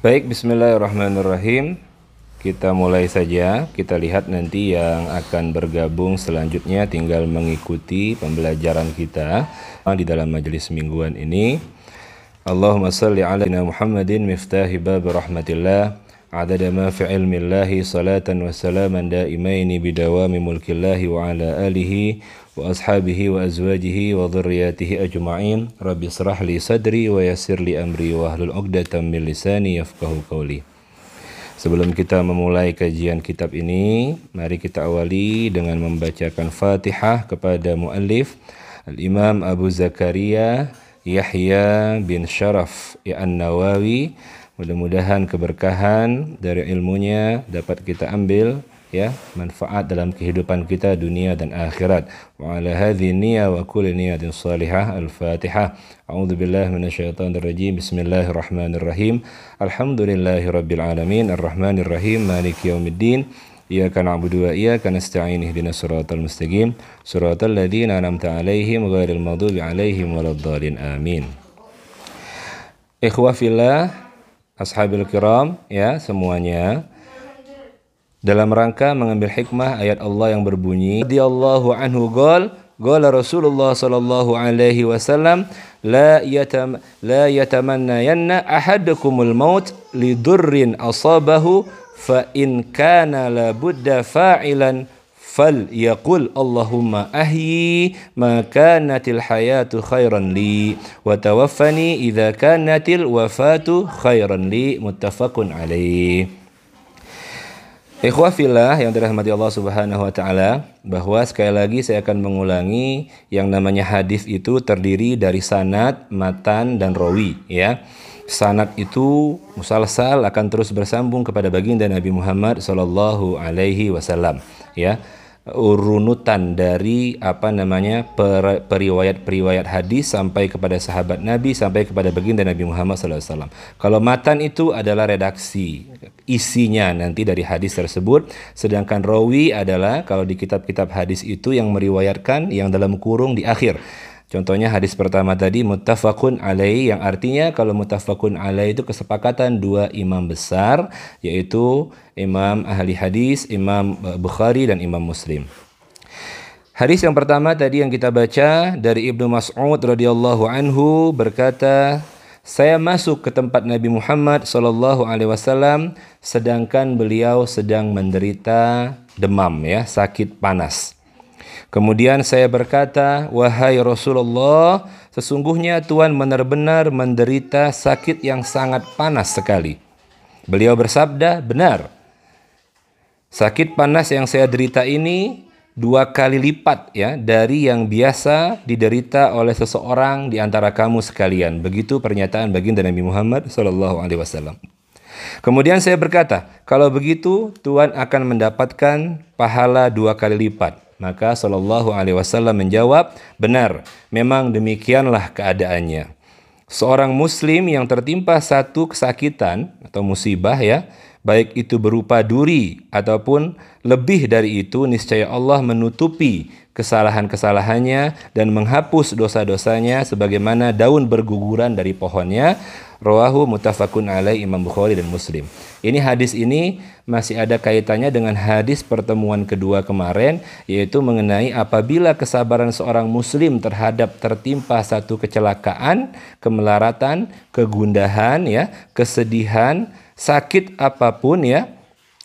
Baik, bismillahirrahmanirrahim. Kita mulai saja. Kita lihat nanti yang akan bergabung selanjutnya tinggal mengikuti pembelajaran kita di dalam majelis mingguan ini. Allahumma salli ala Muhammadin miftahi bab rahmatillah adada ma fi ilmillahi salatan wa salaman daimaini bidawami mulkillahi wa ala alihi وأصحابه وأزواجه وذرياته أجمعين رب اشرح لي صدري ويسر لي أمري واحلل عقدة من لساني يفقه قولي Sebelum kita memulai kajian kitab ini, mari kita awali dengan membacakan Fatihah kepada muallif Al-Imam Abu Zakaria Yahya bin Sharaf An-Nawawi Mudah-mudahan keberkahan dari ilmunya dapat kita ambil ya manfaat dalam kehidupan kita dunia dan akhirat. Wa ala hadhihi niyya wa kulli niyatin salihah al-fatihah. A'udzu billahi minasyaitonir rajim bismillahirrahmanirrahim alhamdulillahirabbil alamin. Arrahmanir rahim maliki yaumiddin. Iyyaka na'budu wa iyyaka nasta'in. Ihdinas siratal mustaqim. Siratal ladzina an'amta 'alaihim ghairil maghdubi 'alaihim waladdallin. Amin. Ikhwah fillah ashabil kiram ya semuanya dalam rangka mengambil hikmah ayat Allah yang berbunyi radhiyallahu anhu qol qala Rasulullah sallallahu alaihi wasallam la yatam la yatamanna yanna ahadukumul maut lidurrin asabahu fa in kana la budda fa'ilan fal yaqul Allahumma ahyi ma kanatil hayatu khairan li wa tawaffani idza kanatil wafatu khairan li muttafaqun alaih Ikhwah fillah yang dirahmati Allah Subhanahu wa taala, bahwa sekali lagi saya akan mengulangi yang namanya hadis itu terdiri dari sanad, matan dan rawi ya. Sanad itu musalsal akan terus bersambung kepada baginda Nabi Muhammad sallallahu alaihi wasallam ya urunutan dari apa namanya per, periwayat-periwayat hadis sampai kepada sahabat Nabi sampai kepada baginda Nabi Muhammad SAW. Kalau matan itu adalah redaksi isinya nanti dari hadis tersebut, sedangkan rawi adalah kalau di kitab-kitab hadis itu yang meriwayatkan yang dalam kurung di akhir. Contohnya hadis pertama tadi muttafaqun alaih yang artinya kalau muttafaqun alaih itu kesepakatan dua imam besar yaitu imam ahli hadis, Imam Bukhari dan Imam Muslim. Hadis yang pertama tadi yang kita baca dari Ibnu Mas'ud radhiyallahu anhu berkata, saya masuk ke tempat Nabi Muhammad sallallahu alaihi wasallam sedangkan beliau sedang menderita demam ya, sakit panas. Kemudian saya berkata, "Wahai Rasulullah, sesungguhnya Tuhan benar-benar menderita sakit yang sangat panas sekali." Beliau bersabda, "Benar. Sakit panas yang saya derita ini dua kali lipat ya dari yang biasa diderita oleh seseorang di antara kamu sekalian." Begitu pernyataan baginda Nabi Muhammad wasallam. Kemudian saya berkata, kalau begitu Tuhan akan mendapatkan pahala dua kali lipat. Maka Shallallahu Alaihi Wasallam menjawab, benar, memang demikianlah keadaannya. Seorang Muslim yang tertimpa satu kesakitan atau musibah ya, baik itu berupa duri ataupun lebih dari itu, niscaya Allah menutupi kesalahan-kesalahannya dan menghapus dosa-dosanya sebagaimana daun berguguran dari pohonnya. Rawahu mutafakun alaih Imam Bukhari dan Muslim. Ini hadis ini masih ada kaitannya dengan hadis pertemuan kedua kemarin yaitu mengenai apabila kesabaran seorang muslim terhadap tertimpa satu kecelakaan, kemelaratan, kegundahan ya, kesedihan, sakit apa pun ya,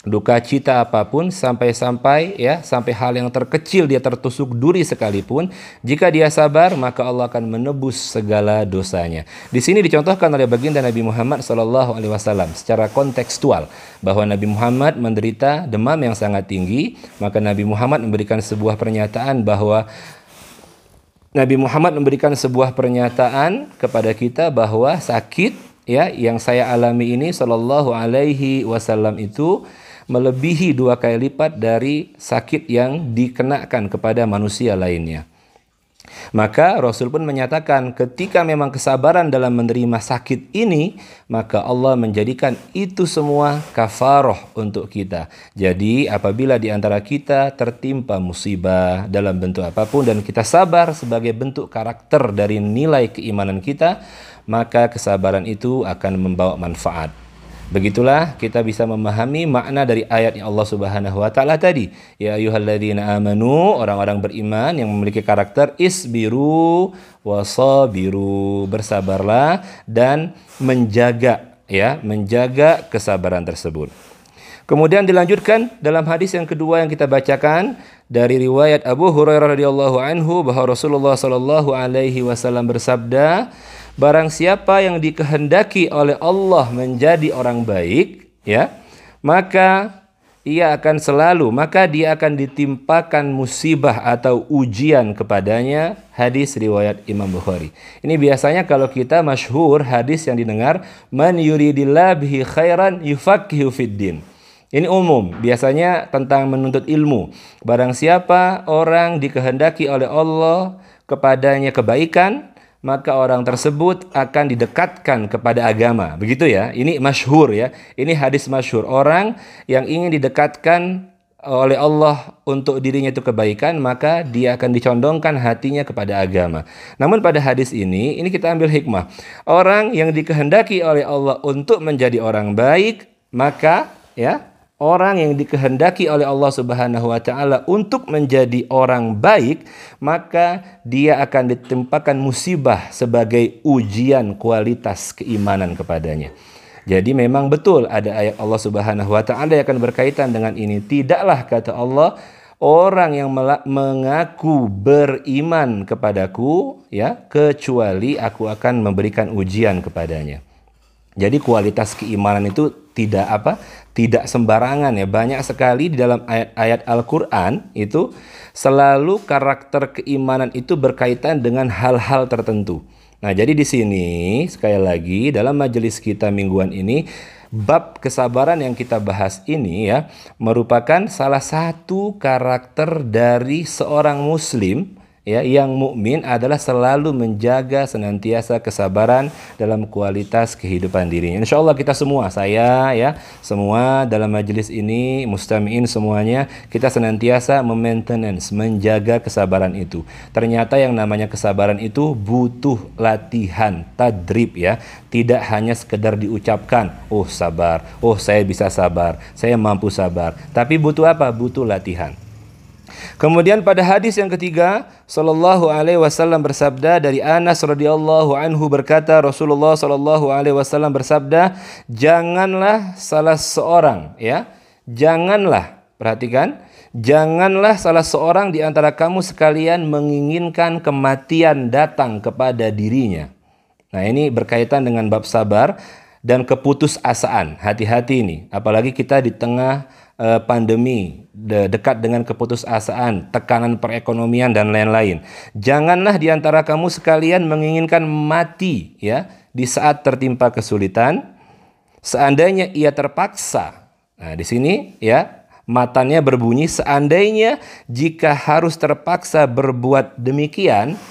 duka cita apa pun sampai-sampai ya sampai hal yang terkecil dia tertusuk duri sekalipun jika dia sabar maka Allah akan menebus segala dosanya. Di sini dicontohkan oleh baginda Nabi Muhammad Shallallahu alaihi wasallam secara kontekstual bahwa Nabi Muhammad menderita demam yang sangat tinggi, maka Nabi Muhammad memberikan sebuah pernyataan bahwa Nabi Muhammad memberikan sebuah pernyataan kepada kita bahwa sakit ya yang saya alami ini Shallallahu alaihi wasallam itu melebihi dua kali lipat dari sakit yang dikenakan kepada manusia lainnya. Maka Rasul pun menyatakan ketika memang kesabaran dalam menerima sakit ini, maka Allah menjadikan itu semua kafaroh untuk kita. Jadi apabila di antara kita tertimpa musibah dalam bentuk apa pun dan kita sabar sebagai bentuk karakter dari nilai keimanan kita, maka kesabaran itu akan membawa manfaat Begitulah kita bisa memahami makna dari ayat yang Allah Subhanahu wa taala tadi. Ya ayyuhalladzina amanu, orang-orang beriman yang memiliki karakter isbiru wasabiru, bersabarlah dan menjaga ya, menjaga kesabaran tersebut. Kemudian dilanjutkan dalam hadis yang kedua yang kita bacakan dari riwayat Abu Hurairah radhiyallahu anhu bahwa Rasulullah sallallahu alaihi wasallam bersabda, Barang siapa yang dikehendaki oleh Allah menjadi orang baik, ya, maka ia akan selalu, maka dia akan ditimpakan musibah atau ujian kepadanya. Hadis riwayat Imam Bukhari. Ini biasanya kalau kita masyhur hadis yang didengar, man yuridillah bihi khairan yufaqihu fiddin. Ini umum, biasanya tentang menuntut ilmu. Barang siapa orang dikehendaki oleh Allah kepadanya kebaikan, maka orang tersebut akan didekatkan kepada agama. Begitu ya. Ini masyhur ya. Ini hadis masyhur. Orang yang ingin didekatkan oleh Allah untuk dirinya itu kebaikan, maka dia akan dicondongkan hatinya kepada agama. Namun pada hadis ini, ini kita ambil hikmah. Orang yang dikehendaki oleh Allah untuk menjadi orang baik, maka ya orang yang dikehendaki oleh Allah Subhanahu wa taala untuk menjadi orang baik, maka dia akan ditempakan musibah sebagai ujian kualitas keimanan kepadanya. Jadi memang betul ada ayat Allah Subhanahu wa taala yang akan berkaitan dengan ini. Tidaklah kata Allah orang yang mengaku beriman kepadaku ya kecuali aku akan memberikan ujian kepadanya. Jadi kualitas keimanan itu tidak apa? Tidak sembarangan ya. Banyak sekali di dalam ayat-ayat Al-Qur'an itu selalu karakter keimanan itu berkaitan dengan hal-hal tertentu. Nah, jadi di sini sekali lagi dalam majelis kita mingguan ini bab kesabaran yang kita bahas ini ya merupakan salah satu karakter dari seorang muslim ya yang mukmin adalah selalu menjaga senantiasa kesabaran dalam kualitas kehidupan dirinya. Insya Allah kita semua, saya ya, semua dalam majelis ini, mustamiin semuanya, kita senantiasa memaintenance, menjaga kesabaran itu. Ternyata yang namanya kesabaran itu butuh latihan, tadrib ya. Tidak hanya sekedar diucapkan, oh sabar, oh saya bisa sabar, saya mampu sabar. Tapi butuh apa? Butuh latihan. Kemudian pada hadis yang ketiga, sallallahu alaihi wasallam bersabda dari Anas radhiyallahu anhu berkata Rasulullah sallallahu alaihi wasallam bersabda, "Janganlah salah seorang ya, janganlah perhatikan, janganlah salah seorang di antara kamu sekalian menginginkan kematian datang kepada dirinya." Nah, ini berkaitan dengan bab sabar dan keputusasaan. Hati-hati ini, apalagi kita di tengah uh, pandemi, de dekat dengan keputusasaan, tekanan perekonomian dan lain-lain. Janganlah di antara kamu sekalian menginginkan mati ya di saat tertimpa kesulitan. Seandainya ia terpaksa. Nah, di sini ya matanya berbunyi seandainya jika harus terpaksa berbuat demikian,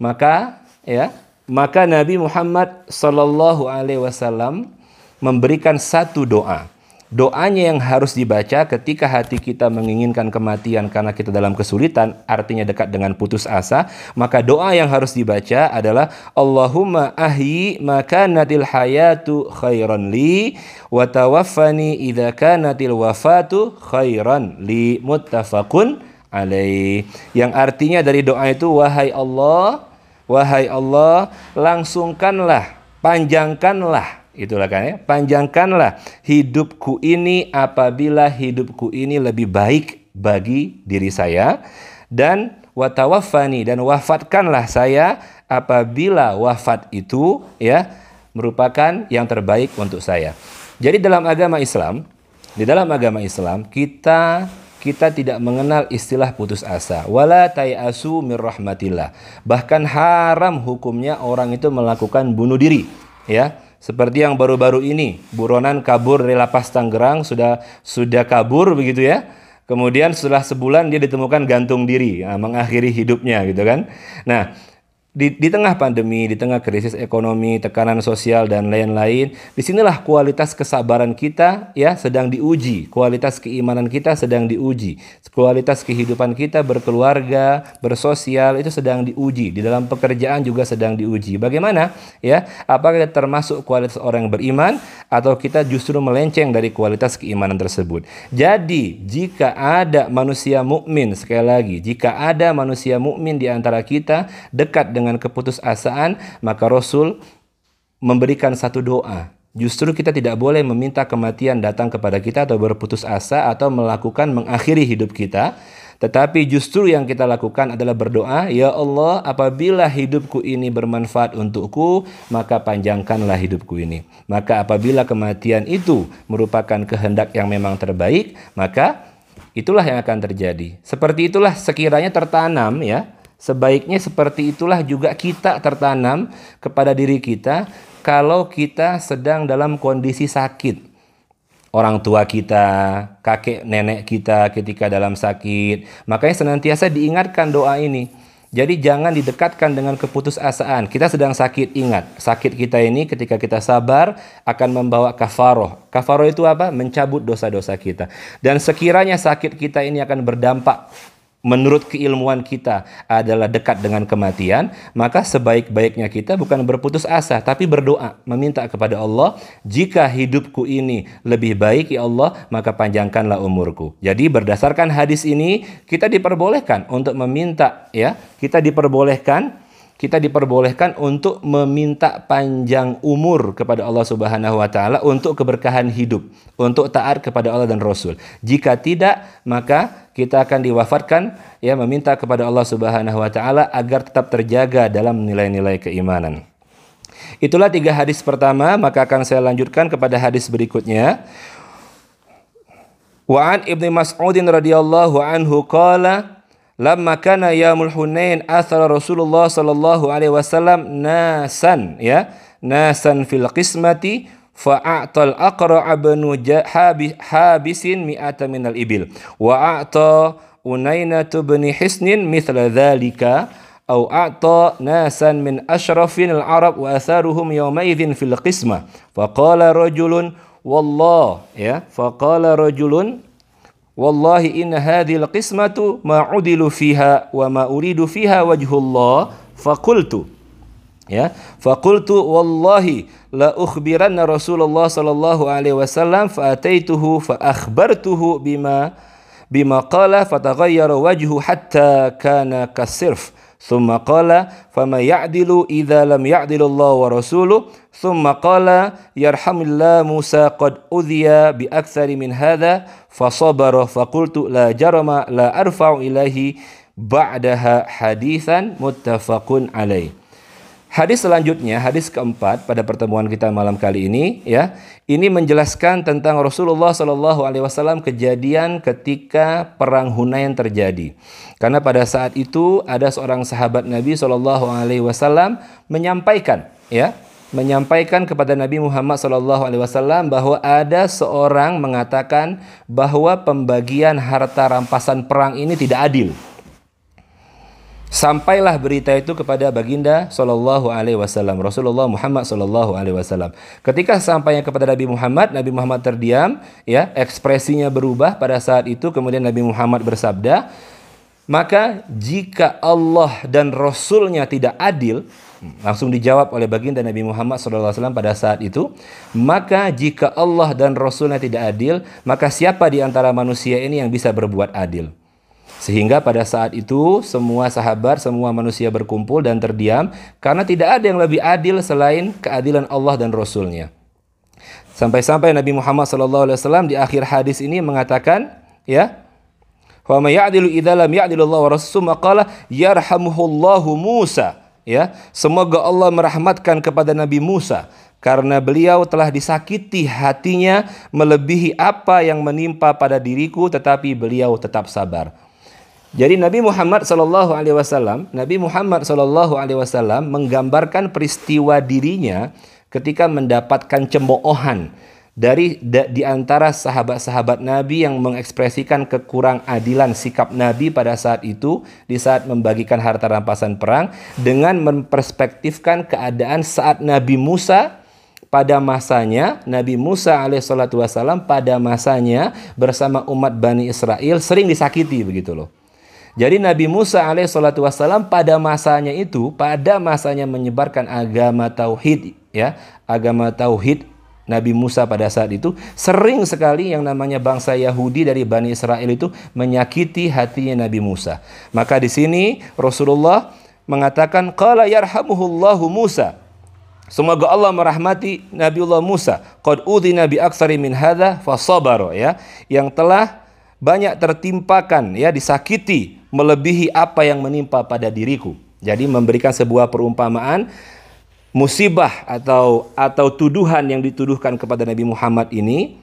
maka ya maka Nabi Muhammad Sallallahu Alaihi Wasallam memberikan satu doa Doanya yang harus dibaca ketika hati kita menginginkan kematian karena kita dalam kesulitan, artinya dekat dengan putus asa, maka doa yang harus dibaca adalah Allahumma ahyi maka natil hayatu khairan li wa tawaffani idza kanatil wafatu khairan li muttafaqun alaih. Yang artinya dari doa itu wahai Allah, wahai Allah, langsungkanlah, panjangkanlah Itulah kan ya. Panjangkanlah hidupku ini apabila hidupku ini lebih baik bagi diri saya dan watawafani dan wafatkanlah saya apabila wafat itu ya merupakan yang terbaik untuk saya. Jadi dalam agama Islam, di dalam agama Islam kita kita tidak mengenal istilah putus asa. Wala tayasu mir rahmatillah. Bahkan haram hukumnya orang itu melakukan bunuh diri, ya seperti yang baru-baru ini, buronan kabur dari lapas Tangerang sudah sudah kabur begitu ya. Kemudian setelah sebulan dia ditemukan gantung diri, nah, mengakhiri hidupnya gitu kan. Nah, di, di tengah pandemi, di tengah krisis ekonomi, tekanan sosial dan lain-lain, di sinilah kualitas kesabaran kita ya sedang diuji, kualitas keimanan kita sedang diuji, kualitas kehidupan kita berkeluarga, bersosial itu sedang diuji, di dalam pekerjaan juga sedang diuji. Bagaimana ya? Apakah kita termasuk kualitas orang yang beriman atau kita justru melenceng dari kualitas keimanan tersebut? Jadi jika ada manusia mukmin sekali lagi, jika ada manusia mukmin di antara kita dekat dengan dengan keputusasaan, maka Rasul memberikan satu doa. Justru kita tidak boleh meminta kematian datang kepada kita atau berputus asa atau melakukan mengakhiri hidup kita. Tetapi justru yang kita lakukan adalah berdoa, Ya Allah, apabila hidupku ini bermanfaat untukku, maka panjangkanlah hidupku ini. Maka apabila kematian itu merupakan kehendak yang memang terbaik, maka itulah yang akan terjadi. Seperti itulah sekiranya tertanam ya, Sebaiknya seperti itulah juga kita tertanam kepada diri kita kalau kita sedang dalam kondisi sakit. Orang tua kita, kakek nenek kita ketika dalam sakit, makanya senantiasa diingatkan doa ini. Jadi jangan didekatkan dengan keputusasaan. Kita sedang sakit, ingat. Sakit kita ini ketika kita sabar akan membawa kafaroh. Kafaroh itu apa? Mencabut dosa-dosa kita. Dan sekiranya sakit kita ini akan berdampak menurut keilmuan kita adalah dekat dengan kematian, maka sebaik-baiknya kita bukan berputus asa, tapi berdoa, meminta kepada Allah, jika hidupku ini lebih baik ya Allah, maka panjangkanlah umurku. Jadi berdasarkan hadis ini, kita diperbolehkan untuk meminta ya, kita diperbolehkan kita diperbolehkan untuk meminta panjang umur kepada Allah Subhanahu wa taala untuk keberkahan hidup, untuk taat kepada Allah dan Rasul. Jika tidak, maka kita akan diwafatkan ya meminta kepada Allah Subhanahu wa taala agar tetap terjaga dalam nilai-nilai keimanan. Itulah tiga hadis pertama, maka akan saya lanjutkan kepada hadis berikutnya. Wa an Ibnu Mas'ud radhiyallahu anhu qala lamma kana yaumul hunain athara Rasulullah sallallahu alaihi wasallam nasan ya nasan fil qismati فأعطى الأقرع بن حابس مئة من الإبل وأعطى أنينة بن حسن مثل ذلك أو أعطى ناسا من أشرف العرب وأثارهم يومئذ في القسمة. فقال رجل والله يا فقال رجل والله إن هذه القسمة ما عدل فيها وما أريد فيها وجه الله فقلت ya faqultu wallahi la ukhbiranna Rasulullah sallallahu alaihi wasallam fa ataituhu fa akhbartuhu bima bima qala fataghayyara wajhu hatta kana kasirf ثم قال فما يعدل إذا لم يعدل الله ورسوله ثم قال يرحم الله موسى قد أذي بأكثر من هذا فصبر فقلت لا جرم لا أرفع إليه بعدها حديثا متفق عليه Hadis selanjutnya, hadis keempat pada pertemuan kita malam kali ini, ya, ini menjelaskan tentang Rasulullah Shallallahu Alaihi Wasallam kejadian ketika perang Hunain terjadi. Karena pada saat itu ada seorang sahabat Nabi Shallallahu Alaihi Wasallam menyampaikan, ya, menyampaikan kepada Nabi Muhammad Shallallahu Alaihi Wasallam bahwa ada seorang mengatakan bahwa pembagian harta rampasan perang ini tidak adil. Sampailah berita itu kepada baginda Shallallahu Alaihi Wasallam Rasulullah Muhammad Shallallahu Alaihi Wasallam. Ketika sampainya kepada Nabi Muhammad, Nabi Muhammad terdiam, ya ekspresinya berubah pada saat itu. Kemudian Nabi Muhammad bersabda, maka jika Allah dan Rasulnya tidak adil, langsung dijawab oleh baginda Nabi Muhammad SAW pada saat itu, maka jika Allah dan Rasulnya tidak adil, maka siapa di antara manusia ini yang bisa berbuat adil? Sehingga pada saat itu semua sahabat, semua manusia berkumpul dan terdiam karena tidak ada yang lebih adil selain keadilan Allah dan Rasulnya. Sampai-sampai Nabi Muhammad SAW di akhir hadis ini mengatakan, ya, wa may ya'dilu idza lam ya'dilullah wa rasul maqala yarhamuhullahu Musa. Ya, semoga Allah merahmatkan kepada Nabi Musa karena beliau telah disakiti hatinya melebihi apa yang menimpa pada diriku tetapi beliau tetap sabar. Jadi Nabi Muhammad Shallallahu Alaihi Wasallam, Nabi Muhammad Shallallahu Alaihi Wasallam menggambarkan peristiwa dirinya ketika mendapatkan cemoohan dari da, di antara sahabat-sahabat Nabi yang mengekspresikan kekurang adilan sikap Nabi pada saat itu di saat membagikan harta rampasan perang dengan memperspektifkan keadaan saat Nabi Musa pada masanya Nabi Musa alaihissalatu wassalam pada masanya bersama umat Bani Israel sering disakiti begitu loh. Jadi Nabi Musa alaihissalatu wassalam pada masanya itu pada masanya menyebarkan agama tauhid ya agama tauhid Nabi Musa pada saat itu sering sekali yang namanya bangsa Yahudi dari Bani Israel itu menyakiti hatinya Nabi Musa. Maka di sini Rasulullah mengatakan qala yarhamuhullahu Musa. Semoga Allah merahmati Nabiullah Musa. Qad udhina bi aksari min fasabara ya. Yang telah banyak tertimpakan ya disakiti melebihi apa yang menimpa pada diriku. Jadi memberikan sebuah perumpamaan musibah atau atau tuduhan yang dituduhkan kepada Nabi Muhammad ini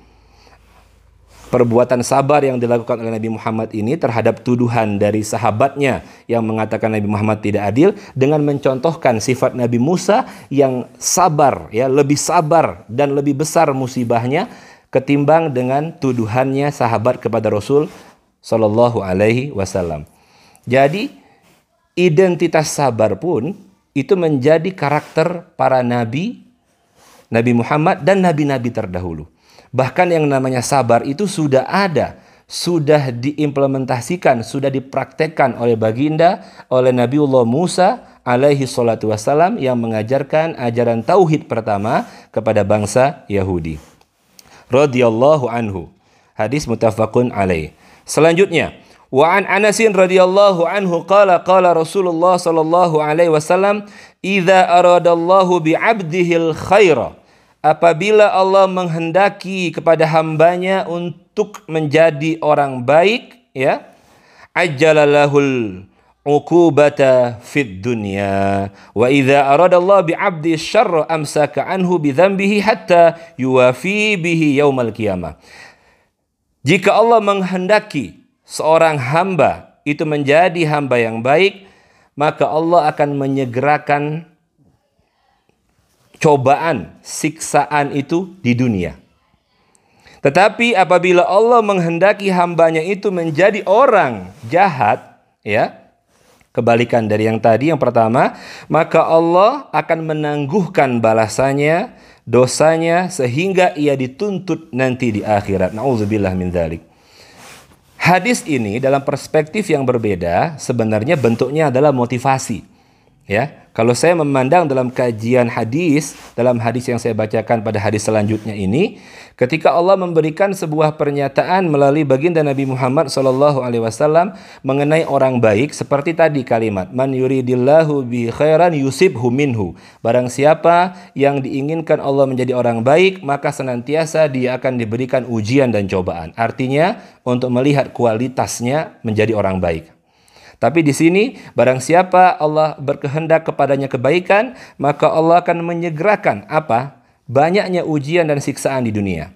perbuatan sabar yang dilakukan oleh Nabi Muhammad ini terhadap tuduhan dari sahabatnya yang mengatakan Nabi Muhammad tidak adil dengan mencontohkan sifat Nabi Musa yang sabar ya lebih sabar dan lebih besar musibahnya ketimbang dengan tuduhannya sahabat kepada Rasul Shallallahu Alaihi Wasallam. Jadi identitas sabar pun itu menjadi karakter para nabi, Nabi Muhammad dan nabi-nabi terdahulu. Bahkan yang namanya sabar itu sudah ada, sudah diimplementasikan, sudah dipraktekkan oleh baginda, oleh Nabiullah Musa alaihi salatu wassalam yang mengajarkan ajaran tauhid pertama kepada bangsa Yahudi. Radhiyallahu anhu. Hadis mutafakun alaih. Selanjutnya, Wa an Anas radhiyallahu anhu qala qala Rasulullah sallallahu alaihi wasallam idza aradallahu bi 'abdihi khaira apabila Allah menghendaki kepada hambanya untuk menjadi orang baik ya ajjalalahul uqubata fid dunya wa idza aradallahu bi 'abdi syarra amsaka anhu bi dhanbihi hatta yuwafi bihi yaumal qiyamah jika Allah menghendaki seorang hamba itu menjadi hamba yang baik, maka Allah akan menyegerakan cobaan, siksaan itu di dunia. Tetapi apabila Allah menghendaki hambanya itu menjadi orang jahat, ya, kebalikan dari yang tadi yang pertama, maka Allah akan menangguhkan balasannya, dosanya sehingga ia dituntut nanti di akhirat. Nauzubillah min dzalik. Hadis ini dalam perspektif yang berbeda sebenarnya bentuknya adalah motivasi. Ya, kalau saya memandang dalam kajian hadis, dalam hadis yang saya bacakan pada hadis selanjutnya ini, Ketika Allah memberikan sebuah pernyataan melalui baginda Nabi Muhammad SAW mengenai orang baik seperti tadi kalimat man yuridillahu bi khairan yusibhu minhu. Barang siapa yang diinginkan Allah menjadi orang baik, maka senantiasa dia akan diberikan ujian dan cobaan. Artinya untuk melihat kualitasnya menjadi orang baik. Tapi di sini barang siapa Allah berkehendak kepadanya kebaikan, maka Allah akan menyegerakan apa? banyaknya ujian dan siksaan di dunia.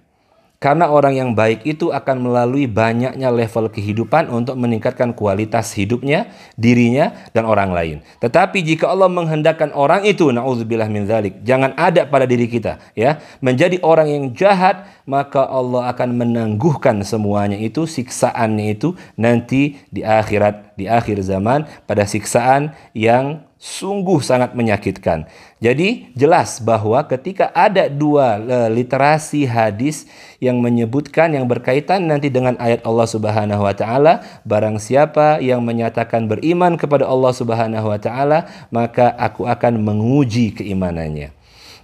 Karena orang yang baik itu akan melalui banyaknya level kehidupan untuk meningkatkan kualitas hidupnya, dirinya, dan orang lain. Tetapi jika Allah menghendakkan orang itu, na'udzubillah min dzalik, jangan ada pada diri kita, ya, menjadi orang yang jahat, maka Allah akan menangguhkan semuanya itu, siksaannya itu nanti di akhirat, di akhir zaman, pada siksaan yang sungguh sangat menyakitkan. Jadi jelas bahwa ketika ada dua e, literasi hadis yang menyebutkan yang berkaitan nanti dengan ayat Allah Subhanahu wa taala, barang siapa yang menyatakan beriman kepada Allah Subhanahu wa taala, maka aku akan menguji keimanannya.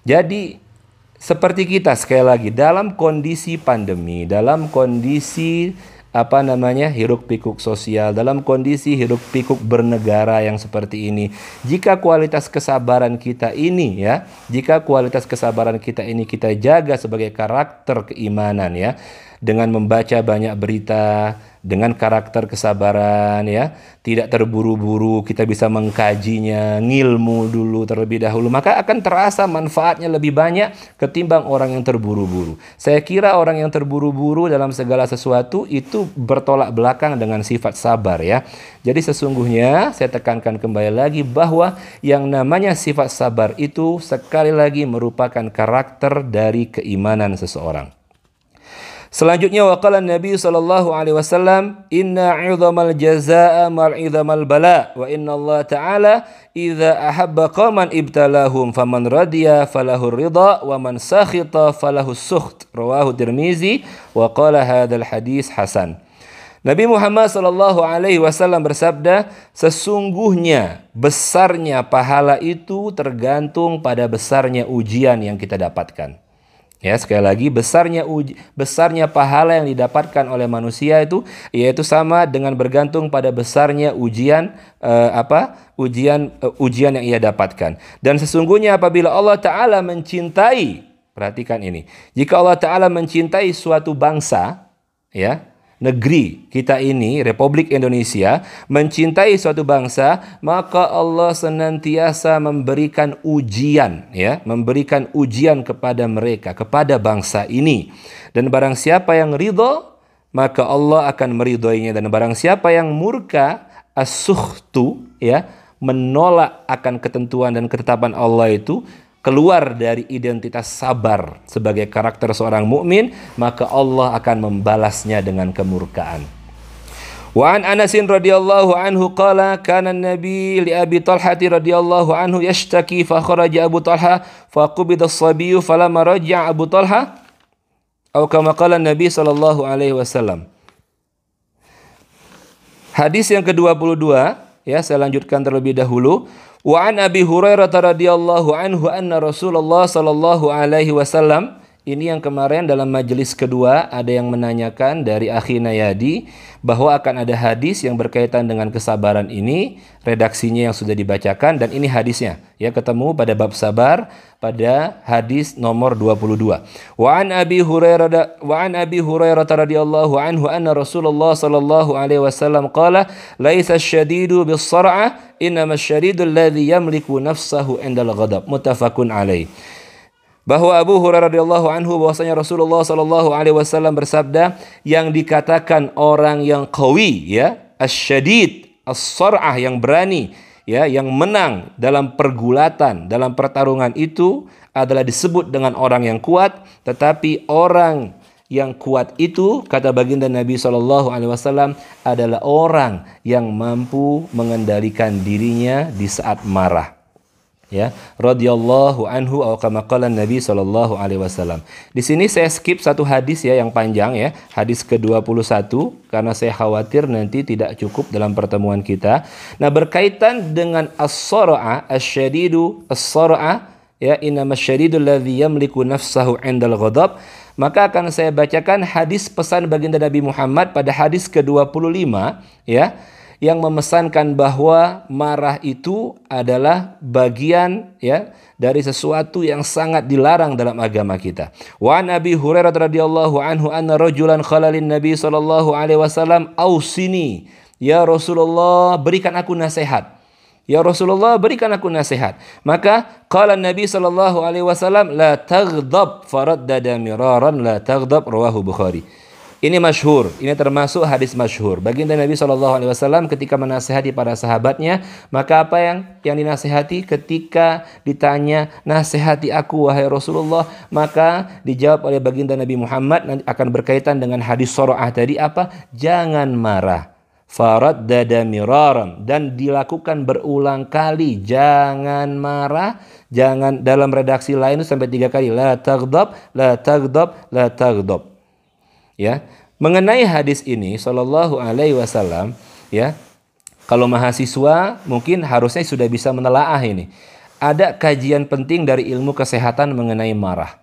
Jadi seperti kita sekali lagi dalam kondisi pandemi, dalam kondisi apa namanya hiruk pikuk sosial. Dalam kondisi hiruk pikuk bernegara yang seperti ini jika kualitas kesabaran kita ini ya jika kualitas kesabaran kita ini kita jaga sebagai karakter keimanan ya dengan membaca banyak berita dengan karakter kesabaran ya. Tidak terburu-buru kita bisa mengkajinya ngilmu dulu terlebih dahulu. Maka akan terasa manfaatnya lebih banyak ketimbang orang yang terburu-buru. Saya kira orang yang terburu-buru dalam segala sesuatu itu bertolak belakang dengan sifat sabar ya. Jadi sesungguhnya saya tekankan kembali lagi bahwa yang namanya sifat sabar itu sekali lagi merupakan karakter dari keimanan seseorang Selanjutnya waqala Nabi sallallahu alaihi wasallam inna 'idhamal jazaa'a mal 'idhamal bala wa inna Allah ta'ala idza ahabba qauman ibtalahum faman radiya falahu ridha wa man sakhita falahu sukht rawahu Tirmizi wa qala hadzal hadis hasan. Nabi Muhammad sallallahu alaihi wasallam bersabda sesungguhnya besarnya pahala itu tergantung pada besarnya ujian yang kita dapatkan Ya, sekali lagi besarnya uji, besarnya pahala yang didapatkan oleh manusia itu yaitu sama dengan bergantung pada besarnya ujian uh, apa? ujian uh, ujian yang ia dapatkan. Dan sesungguhnya apabila Allah taala mencintai, perhatikan ini. Jika Allah taala mencintai suatu bangsa, ya, negeri kita ini, Republik Indonesia, mencintai suatu bangsa, maka Allah senantiasa memberikan ujian, ya, memberikan ujian kepada mereka, kepada bangsa ini. Dan barang siapa yang ridho, maka Allah akan meridhoinya. Dan barang siapa yang murka, asuhtu, ya, menolak akan ketentuan dan ketetapan Allah itu, keluar dari identitas sabar sebagai karakter seorang mukmin, maka Allah akan membalasnya dengan kemurkaan. Wa an Anas radhiyallahu anhu qala kana an-nabi li Abi Talhah radhiyallahu anhu yashtaki fa kharaja Abu Talha fa qubida as-sabiy falamma raja'a Abu Talha atau kama qala Nabi sallallahu alaihi wasallam. Hadis yang ke-22 ya saya lanjutkan terlebih dahulu Wa an Abi Hurairah radhiyallahu anhu anna Rasulullah sallallahu alaihi wasallam ini yang kemarin dalam majelis kedua ada yang menanyakan dari Akhi Nayadi bahwa akan ada hadis yang berkaitan dengan kesabaran ini, redaksinya yang sudah dibacakan dan ini hadisnya. Ya ketemu pada bab sabar pada hadis nomor 22. Wa an Abi Hurairah wa an Abi Hurairah radhiyallahu anhu anna Rasulullah sallallahu alaihi wasallam qala laisa syadidu bis sar'ah innama syadidu alladhi yamliku nafsahu indal ghadab muttafaqun alaih bahwa Abu Hurairah radhiyallahu anhu bahwasanya Rasulullah sallallahu alaihi wasallam bersabda yang dikatakan orang yang qawi ya asyadid as-sar'ah yang berani ya yang menang dalam pergulatan dalam pertarungan itu adalah disebut dengan orang yang kuat tetapi orang yang kuat itu kata baginda Nabi Shallallahu Alaihi Wasallam adalah orang yang mampu mengendalikan dirinya di saat marah ya radhiyallahu anhu atau kama qala Nabi sallallahu alaihi wasallam. Di sini saya skip satu hadis ya yang panjang ya, hadis ke-21 karena saya khawatir nanti tidak cukup dalam pertemuan kita. Nah, berkaitan dengan as-sara'a asyadidu as-sara'a ya innamas syadidul ladzi yamliku nafsahu 'indal ghadab maka akan saya bacakan hadis pesan baginda Nabi Muhammad pada hadis ke-25 ya yang memesankan bahwa marah itu adalah bagian ya dari sesuatu yang sangat dilarang dalam agama kita. Wa Nabi Hurairah radhiyallahu anhu anna rajulan khalalin Nabi sallallahu alaihi wasallam ausini ya Rasulullah berikan aku nasihat. Ya Rasulullah berikan aku nasihat. Maka qala Nabi sallallahu alaihi wasallam la taghdab faraddada miraran la taghdab rawahu Bukhari. Ini masyhur, ini termasuk hadis masyhur. Baginda Nabi Shallallahu Alaihi Wasallam ketika menasehati para sahabatnya, maka apa yang yang dinasehati ketika ditanya nasihati aku wahai Rasulullah, maka dijawab oleh baginda Nabi Muhammad akan berkaitan dengan hadis soroah tadi apa? Jangan marah. Farad dada miraram dan dilakukan berulang kali. Jangan marah, jangan dalam redaksi lain sampai tiga kali. La tagdab, la tagdab, la tagdab ya. Mengenai hadis ini Shallallahu Alaihi Wasallam ya kalau mahasiswa mungkin harusnya sudah bisa menelaah ini. Ada kajian penting dari ilmu kesehatan mengenai marah.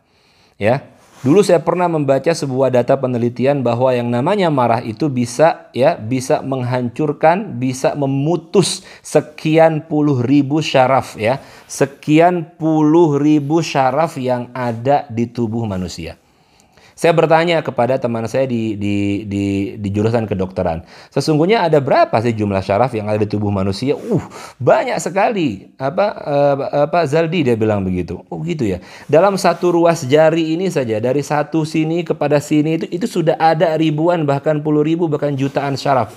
Ya. Dulu saya pernah membaca sebuah data penelitian bahwa yang namanya marah itu bisa ya bisa menghancurkan, bisa memutus sekian puluh ribu syaraf ya, sekian puluh ribu syaraf yang ada di tubuh manusia. Saya bertanya kepada teman saya di, di, di, di jurusan kedokteran. Sesungguhnya ada berapa sih jumlah syaraf yang ada di tubuh manusia? Uh, banyak sekali. Apa, uh, apa Zaldi dia bilang begitu. Oh gitu ya. Dalam satu ruas jari ini saja, dari satu sini kepada sini itu, itu sudah ada ribuan, bahkan puluh ribu, bahkan jutaan syaraf.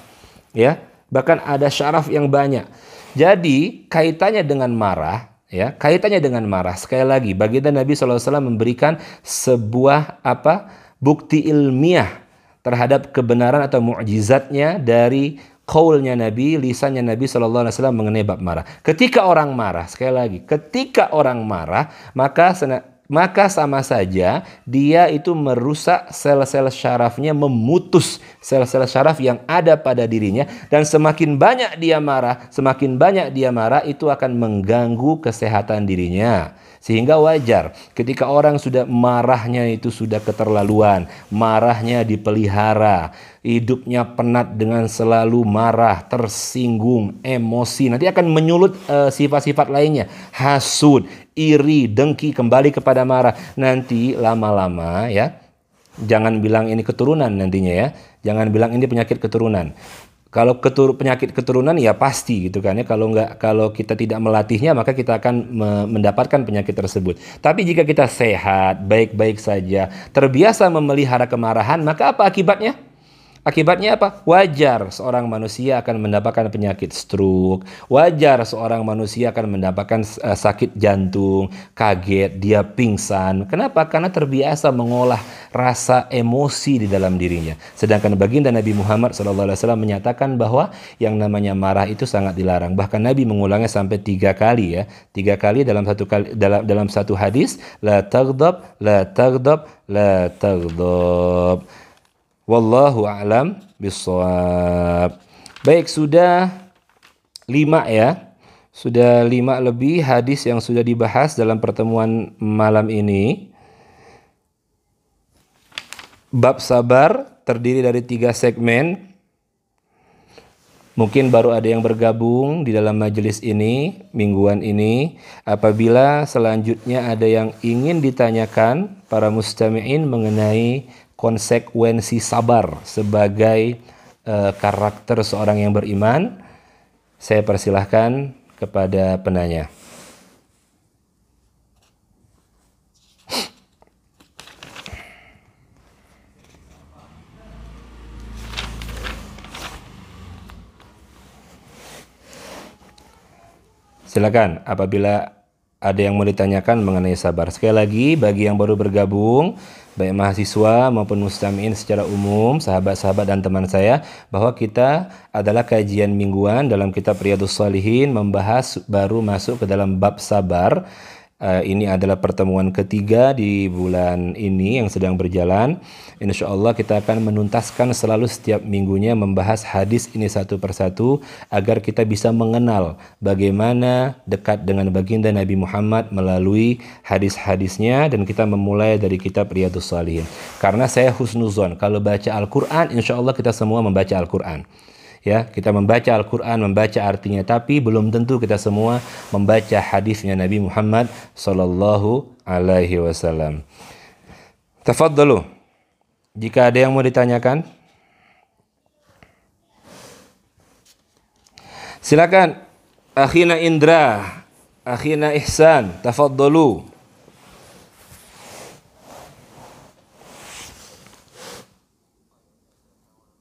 Ya, bahkan ada syaraf yang banyak. Jadi kaitannya dengan marah, ya kaitannya dengan marah sekali lagi baginda Nabi SAW memberikan sebuah apa bukti ilmiah terhadap kebenaran atau mukjizatnya dari kaulnya Nabi, lisannya Nabi Wasallam mengenai bab marah. Ketika orang marah, sekali lagi, ketika orang marah, maka maka sama saja dia itu merusak sel-sel syarafnya, memutus sel-sel syaraf yang ada pada dirinya dan semakin banyak dia marah, semakin banyak dia marah itu akan mengganggu kesehatan dirinya. Sehingga wajar ketika orang sudah marahnya itu sudah keterlaluan, marahnya dipelihara, hidupnya penat dengan selalu marah, tersinggung, emosi, nanti akan menyulut eh, sifat-sifat uh, lainnya, hasud, iri, dengki kembali kepada marah. Nanti lama-lama ya, jangan bilang ini keturunan nantinya ya, jangan bilang ini penyakit keturunan. Kalau ketur, penyakit keturunan ya pasti gitu kan ya. Kalau nggak kalau kita tidak melatihnya maka kita akan me, mendapatkan penyakit tersebut. Tapi jika kita sehat, baik-baik saja, terbiasa memelihara kemarahan, maka apa akibatnya? Akibatnya apa? Wajar seorang manusia akan mendapatkan penyakit stroke. Wajar seorang manusia akan mendapatkan uh, sakit jantung, kaget, dia pingsan. Kenapa? Karena terbiasa mengolah rasa emosi di dalam dirinya. Sedangkan baginda Nabi Muhammad SAW menyatakan bahwa yang namanya marah itu sangat dilarang. Bahkan Nabi mengulangnya sampai tiga kali ya. Tiga kali dalam satu kali dalam dalam satu hadis. La taghdab, la taghdab, la taghdab. Wallahu a'lam bisawab. Baik, sudah lima ya. Sudah lima lebih hadis yang sudah dibahas dalam pertemuan malam ini. Bab sabar terdiri dari tiga segmen. Mungkin baru ada yang bergabung di dalam majelis ini, mingguan ini. Apabila selanjutnya ada yang ingin ditanyakan para mustami'in mengenai konsekuensi sabar sebagai uh, karakter seorang yang beriman, saya persilahkan kepada penanya. Silakan apabila ada yang mau ditanyakan mengenai sabar. Sekali lagi bagi yang baru bergabung, baik mahasiswa maupun mustamiin secara umum, sahabat-sahabat dan teman saya, bahwa kita adalah kajian mingguan dalam kitab Riyadus Salihin membahas baru masuk ke dalam bab sabar Uh, ini adalah pertemuan ketiga di bulan ini yang sedang berjalan. Insya Allah kita akan menuntaskan selalu setiap minggunya membahas hadis ini satu persatu agar kita bisa mengenal bagaimana dekat dengan baginda Nabi Muhammad melalui hadis-hadisnya dan kita memulai dari kitab Riyadus Salihin. Karena saya husnuzon kalau baca Al-Quran, insya Allah kita semua membaca Al-Quran ya kita membaca Al-Quran membaca artinya tapi belum tentu kita semua membaca hadisnya Nabi Muhammad Sallallahu Alaihi Wasallam. Jika ada yang mau ditanyakan, silakan. Akhina Indra, Akhina Ihsan, tafadhalu.